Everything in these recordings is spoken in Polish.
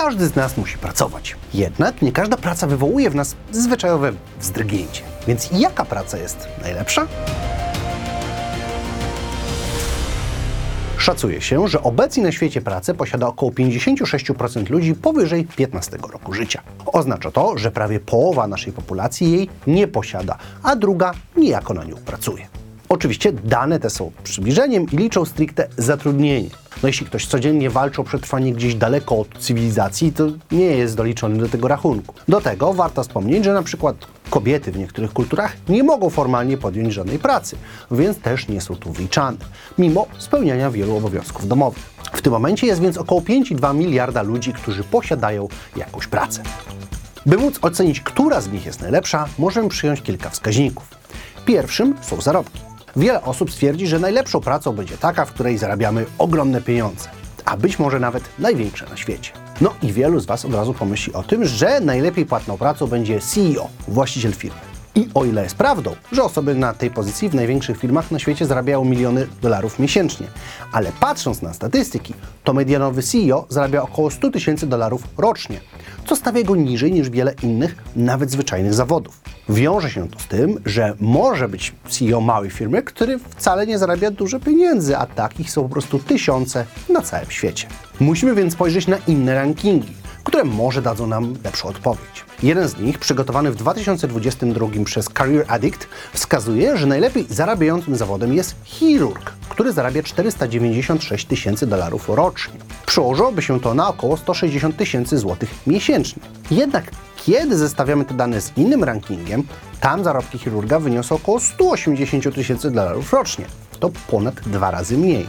Każdy z nas musi pracować. Jednak nie każda praca wywołuje w nas zwyczajowe wzdrygnięcie. Więc jaka praca jest najlepsza? Szacuje się, że obecnie na świecie pracy posiada około 56% ludzi powyżej 15 roku życia. Oznacza to, że prawie połowa naszej populacji jej nie posiada, a druga niejako na nią pracuje. Oczywiście dane te są przybliżeniem i liczą stricte zatrudnienie. No jeśli ktoś codziennie walczy o przetrwanie gdzieś daleko od cywilizacji, to nie jest doliczony do tego rachunku. Do tego warto wspomnieć, że na przykład kobiety w niektórych kulturach nie mogą formalnie podjąć żadnej pracy, więc też nie są tu wliczane, mimo spełniania wielu obowiązków domowych. W tym momencie jest więc około 5,2 miliarda ludzi, którzy posiadają jakąś pracę. By móc ocenić, która z nich jest najlepsza, możemy przyjąć kilka wskaźników. Pierwszym są zarobki. Wiele osób stwierdzi, że najlepszą pracą będzie taka, w której zarabiamy ogromne pieniądze, a być może nawet największe na świecie. No i wielu z Was od razu pomyśli o tym, że najlepiej płatną pracą będzie CEO, właściciel firmy. I o ile jest prawdą, że osoby na tej pozycji w największych firmach na świecie zarabiają miliony dolarów miesięcznie, ale patrząc na statystyki, to medianowy CEO zarabia około 100 tysięcy dolarów rocznie, co stawia go niżej niż wiele innych, nawet zwyczajnych zawodów. Wiąże się to z tym, że może być CEO małej firmy, który wcale nie zarabia dużo pieniędzy, a takich są po prostu tysiące na całym świecie. Musimy więc spojrzeć na inne rankingi, które może dadzą nam lepszą odpowiedź. Jeden z nich, przygotowany w 2022 przez Career Addict, wskazuje, że najlepiej zarabiającym zawodem jest chirurg, który zarabia 496 tysięcy dolarów rocznie. Przełożyłoby się to na około 160 tysięcy złotych miesięcznie. Jednak kiedy zestawiamy te dane z innym rankingiem, tam zarobki chirurga wyniosą około 180 tysięcy dolarów rocznie. To ponad dwa razy mniej.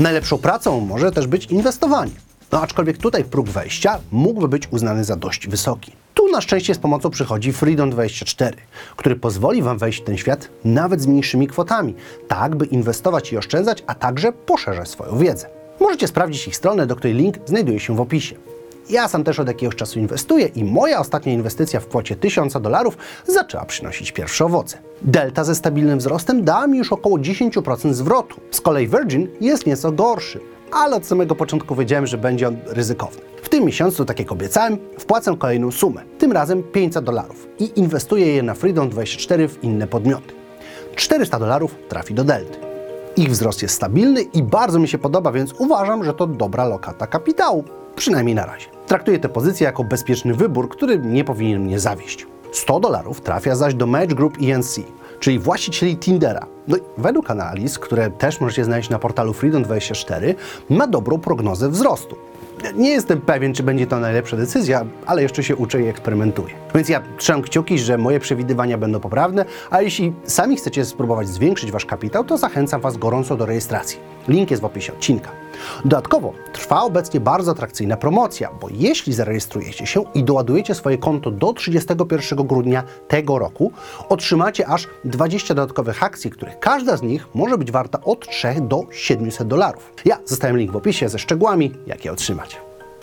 Najlepszą pracą może też być inwestowanie. No aczkolwiek tutaj próg wejścia mógłby być uznany za dość wysoki. Tu na szczęście z pomocą przychodzi Freedom24, który pozwoli Wam wejść w ten świat nawet z mniejszymi kwotami, tak by inwestować i oszczędzać, a także poszerzać swoją wiedzę. Możecie sprawdzić ich stronę, do której link znajduje się w opisie. Ja sam też od jakiegoś czasu inwestuję i moja ostatnia inwestycja w kwocie 1000 dolarów zaczęła przynosić pierwsze owoce. Delta ze stabilnym wzrostem dała mi już około 10% zwrotu. Z kolei Virgin jest nieco gorszy, ale od samego początku wiedziałem, że będzie on ryzykowny. W tym miesiącu, tak jak obiecałem, wpłacę kolejną sumę, tym razem 500 dolarów i inwestuję je na Freedom24 w inne podmioty. 400 dolarów trafi do Delty. Ich wzrost jest stabilny i bardzo mi się podoba, więc uważam, że to dobra lokata kapitału, przynajmniej na razie. Traktuję tę pozycję jako bezpieczny wybór, który nie powinien mnie zawieść. 100 dolarów trafia zaś do Match Group ENC, czyli właścicieli Tindera. No według analiz, które też możecie znaleźć na portalu Freedom24, ma dobrą prognozę wzrostu. Nie jestem pewien, czy będzie to najlepsza decyzja, ale jeszcze się uczę i eksperymentuję. Więc ja trzymam kciuki, że moje przewidywania będą poprawne, a jeśli sami chcecie spróbować zwiększyć wasz kapitał, to zachęcam was gorąco do rejestracji. Link jest w opisie odcinka. Dodatkowo trwa obecnie bardzo atrakcyjna promocja, bo jeśli zarejestrujecie się i doładujecie swoje konto do 31 grudnia tego roku, otrzymacie aż 20 dodatkowych akcji, których każda z nich może być warta od 3 do 700 dolarów. Ja zostawiam link w opisie ze szczegółami, jak je otrzymać.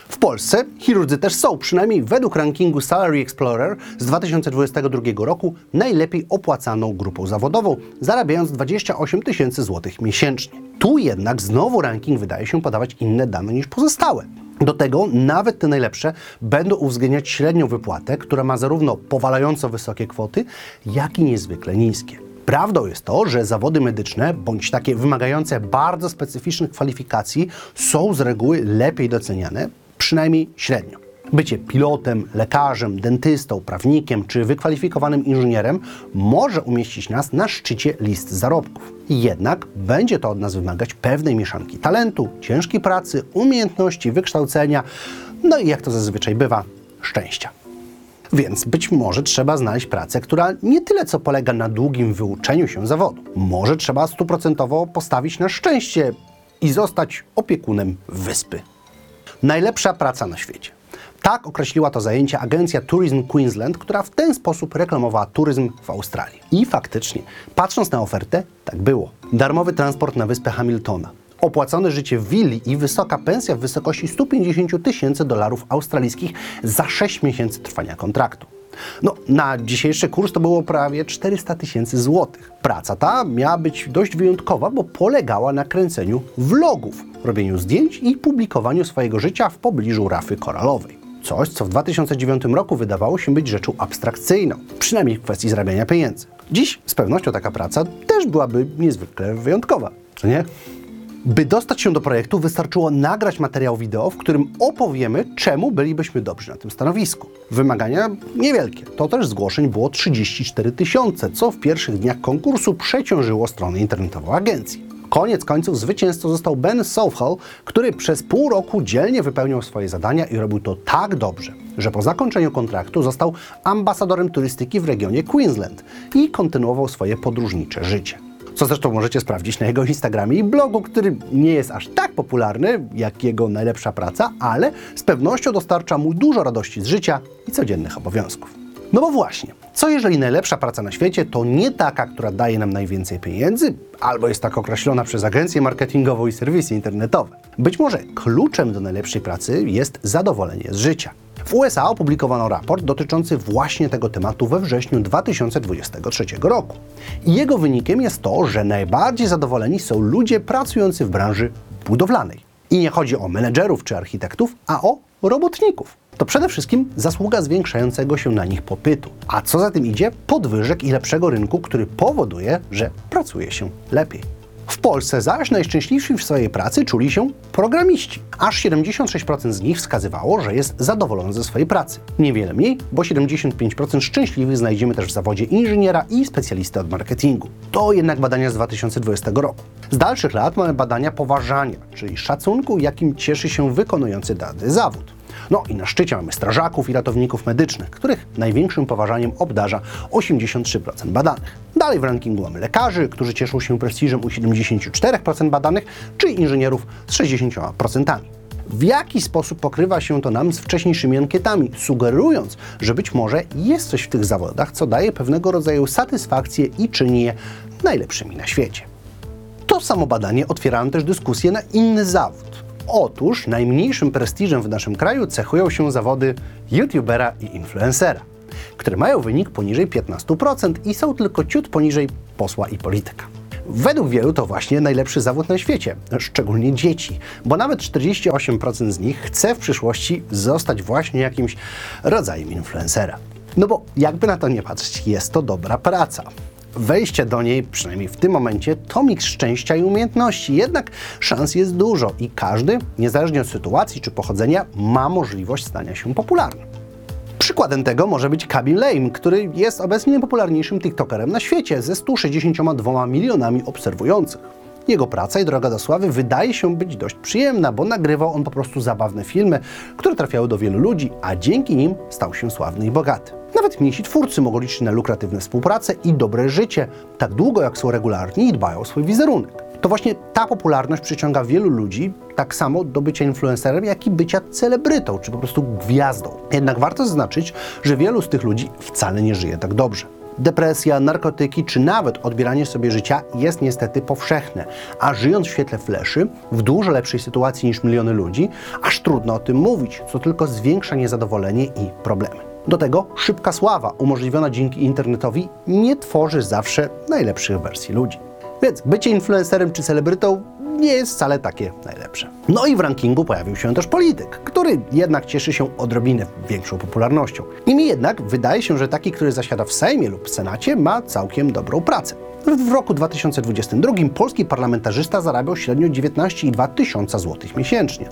W Polsce chirurdzy też są, przynajmniej według rankingu Salary Explorer z 2022 roku, najlepiej opłacaną grupą zawodową, zarabiając 28 tysięcy złotych miesięcznie. Tu jednak znowu ranking wydaje się podawać inne dane niż pozostałe. Do tego nawet te najlepsze będą uwzględniać średnią wypłatę, która ma zarówno powalająco wysokie kwoty, jak i niezwykle niskie. Prawdą jest to, że zawody medyczne, bądź takie wymagające bardzo specyficznych kwalifikacji, są z reguły lepiej doceniane, przynajmniej średnio. Bycie pilotem, lekarzem, dentystą, prawnikiem czy wykwalifikowanym inżynierem może umieścić nas na szczycie list zarobków. Jednak będzie to od nas wymagać pewnej mieszanki talentu, ciężkiej pracy, umiejętności, wykształcenia, no i jak to zazwyczaj bywa, szczęścia. Więc być może trzeba znaleźć pracę, która nie tyle co polega na długim wyuczeniu się zawodu. Może trzeba stuprocentowo postawić na szczęście i zostać opiekunem wyspy. Najlepsza praca na świecie. Tak określiła to zajęcie agencja Tourism Queensland, która w ten sposób reklamowała turyzm w Australii. I faktycznie, patrząc na ofertę, tak było. Darmowy transport na wyspę Hamiltona, opłacone życie w willi i wysoka pensja w wysokości 150 tysięcy dolarów australijskich za 6 miesięcy trwania kontraktu. No, na dzisiejszy kurs to było prawie 400 tysięcy złotych. Praca ta miała być dość wyjątkowa, bo polegała na kręceniu vlogów, robieniu zdjęć i publikowaniu swojego życia w pobliżu rafy koralowej. Coś, co w 2009 roku wydawało się być rzeczą abstrakcyjną, przynajmniej w kwestii zarabiania pieniędzy. Dziś z pewnością taka praca też byłaby niezwykle wyjątkowa, co nie? By dostać się do projektu, wystarczyło nagrać materiał wideo, w którym opowiemy, czemu bylibyśmy dobrzy na tym stanowisku. Wymagania niewielkie. To też zgłoszeń było 34 tysiące, co w pierwszych dniach konkursu przeciążyło stronę internetową agencji. Koniec końców zwycięzcą został Ben Southall, który przez pół roku dzielnie wypełniał swoje zadania i robił to tak dobrze, że po zakończeniu kontraktu został ambasadorem turystyki w regionie Queensland i kontynuował swoje podróżnicze życie. Co zresztą możecie sprawdzić na jego Instagramie i blogu, który nie jest aż tak popularny jak jego najlepsza praca, ale z pewnością dostarcza mu dużo radości z życia i codziennych obowiązków. No bo właśnie, co jeżeli najlepsza praca na świecie to nie taka, która daje nam najwięcej pieniędzy, albo jest tak określona przez agencję marketingową i serwisy internetowe? Być może kluczem do najlepszej pracy jest zadowolenie z życia. W USA opublikowano raport dotyczący właśnie tego tematu we wrześniu 2023 roku. Jego wynikiem jest to, że najbardziej zadowoleni są ludzie pracujący w branży budowlanej. I nie chodzi o menedżerów czy architektów, a o robotników. To przede wszystkim zasługa zwiększającego się na nich popytu. A co za tym idzie? Podwyżek i lepszego rynku, który powoduje, że pracuje się lepiej. Polsce zaś najszczęśliwsi w swojej pracy czuli się programiści. Aż 76% z nich wskazywało, że jest zadowolony ze swojej pracy. Niewiele mniej, bo 75% szczęśliwych znajdziemy też w zawodzie inżyniera i specjalisty od marketingu. To jednak badania z 2020 roku. Z dalszych lat mamy badania poważania, czyli szacunku, jakim cieszy się wykonujący dany zawód. No i na szczycie mamy strażaków i ratowników medycznych, których największym poważaniem obdarza 83% badanych. Dalej w rankingu mamy lekarzy, którzy cieszą się prestiżem u 74% badanych, czy inżynierów z 60%. W jaki sposób pokrywa się to nam z wcześniejszymi ankietami, sugerując, że być może jest coś w tych zawodach, co daje pewnego rodzaju satysfakcję i czyni je najlepszymi na świecie. To samo badanie otwiera nam też dyskusję na inny zawód. Otóż najmniejszym prestiżem w naszym kraju cechują się zawody youtubera i influencera, które mają wynik poniżej 15% i są tylko ciut poniżej posła i polityka. Według wielu to właśnie najlepszy zawód na świecie, szczególnie dzieci, bo nawet 48% z nich chce w przyszłości zostać właśnie jakimś rodzajem influencera. No bo jakby na to nie patrzeć, jest to dobra praca. Wejście do niej, przynajmniej w tym momencie, to miks szczęścia i umiejętności. Jednak szans jest dużo i każdy, niezależnie od sytuacji czy pochodzenia, ma możliwość stania się popularnym. Przykładem tego może być Kabil Lame, który jest obecnie najpopularniejszym TikTokerem na świecie ze 162 milionami obserwujących. Jego praca i droga do sławy wydaje się być dość przyjemna, bo nagrywał on po prostu zabawne filmy, które trafiały do wielu ludzi, a dzięki nim stał się sławny i bogaty. Nawet mniejsi twórcy mogą liczyć na lukratywne współpracę i dobre życie, tak długo jak są regularni i dbają o swój wizerunek. To właśnie ta popularność przyciąga wielu ludzi, tak samo do bycia influencerem, jak i bycia celebrytą, czy po prostu gwiazdą. Jednak warto zaznaczyć, że wielu z tych ludzi wcale nie żyje tak dobrze. Depresja, narkotyki czy nawet odbieranie sobie życia jest niestety powszechne, a żyjąc w świetle fleszy, w dużo lepszej sytuacji niż miliony ludzi, aż trudno o tym mówić, co tylko zwiększa niezadowolenie i problemy. Do tego szybka sława, umożliwiona dzięki internetowi, nie tworzy zawsze najlepszych wersji ludzi. Więc bycie influencerem czy celebrytą nie jest wcale takie najlepsze. No i w rankingu pojawił się też polityk, który jednak cieszy się odrobinę większą popularnością. Niemniej jednak wydaje się, że taki, który zasiada w Sejmie lub Senacie, ma całkiem dobrą pracę. W roku 2022 polski parlamentarzysta zarabiał średnio 19,2 tysiąca złotych miesięcznie.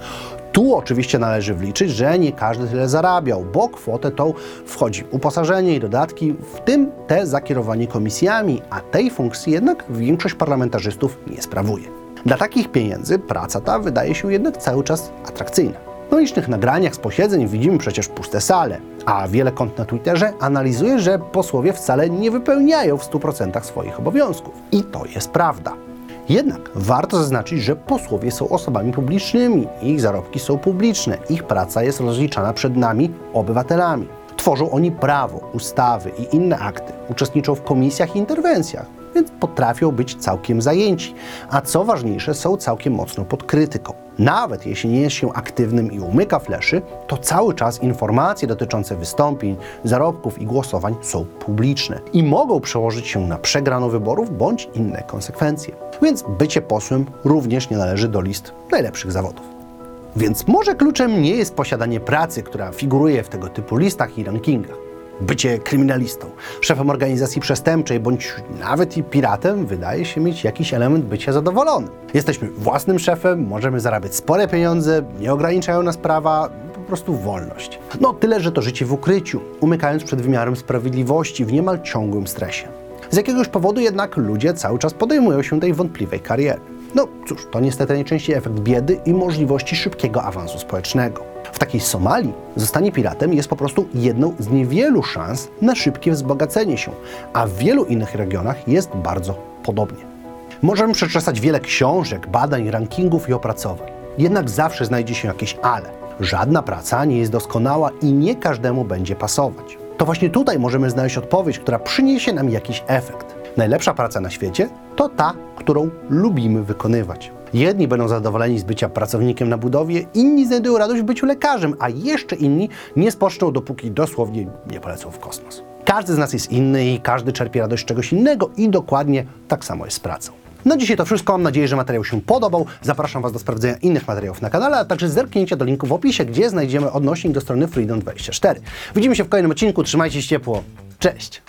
Tu oczywiście należy wliczyć, że nie każdy tyle zarabiał, bo kwotę tą wchodzi uposażenie i dodatki, w tym te za kierowanie komisjami, a tej funkcji jednak większość parlamentarzystów nie sprawuje. Dla takich pieniędzy praca ta wydaje się jednak cały czas atrakcyjna. Na licznych nagraniach z posiedzeń widzimy przecież puste sale, a wiele kont na Twitterze analizuje, że posłowie wcale nie wypełniają w 100% swoich obowiązków. I to jest prawda. Jednak warto zaznaczyć, że posłowie są osobami publicznymi, ich zarobki są publiczne, ich praca jest rozliczana przed nami, obywatelami. Tworzą oni prawo, ustawy i inne akty, uczestniczą w komisjach i interwencjach, więc potrafią być całkiem zajęci, a co ważniejsze, są całkiem mocno pod krytyką. Nawet jeśli nie jest się aktywnym i umyka fleszy, to cały czas informacje dotyczące wystąpień, zarobków i głosowań są publiczne i mogą przełożyć się na przegrano wyborów bądź inne konsekwencje. Więc bycie posłem również nie należy do list najlepszych zawodów. Więc może kluczem nie jest posiadanie pracy, która figuruje w tego typu listach i rankingach. Bycie kryminalistą, szefem organizacji przestępczej bądź nawet i piratem wydaje się mieć jakiś element bycia zadowolonym. Jesteśmy własnym szefem, możemy zarabiać spore pieniądze, nie ograniczają nas prawa, po prostu wolność. No tyle, że to życie w ukryciu, umykając przed wymiarem sprawiedliwości w niemal ciągłym stresie. Z jakiegoś powodu jednak ludzie cały czas podejmują się tej wątpliwej kariery. No cóż, to niestety najczęściej efekt biedy i możliwości szybkiego awansu społecznego. W takiej Somalii zostanie piratem jest po prostu jedną z niewielu szans na szybkie wzbogacenie się, a w wielu innych regionach jest bardzo podobnie. Możemy przeczytać wiele książek, badań, rankingów i opracowań. Jednak zawsze znajdzie się jakieś ale. Żadna praca nie jest doskonała i nie każdemu będzie pasować. To właśnie tutaj możemy znaleźć odpowiedź, która przyniesie nam jakiś efekt. Najlepsza praca na świecie to ta, którą lubimy wykonywać. Jedni będą zadowoleni z bycia pracownikiem na budowie, inni znajdują radość w byciu lekarzem, a jeszcze inni nie spoczną, dopóki dosłownie nie polecą w kosmos. Każdy z nas jest inny i każdy czerpie radość z czegoś innego i dokładnie tak samo jest z pracą. Na dzisiaj to wszystko. Mam nadzieję, że materiał się podobał. Zapraszam Was do sprawdzenia innych materiałów na kanale, a także zerknięcia do linku w opisie, gdzie znajdziemy odnośnik do strony Freedom24. Widzimy się w kolejnym odcinku. Trzymajcie się ciepło. Cześć!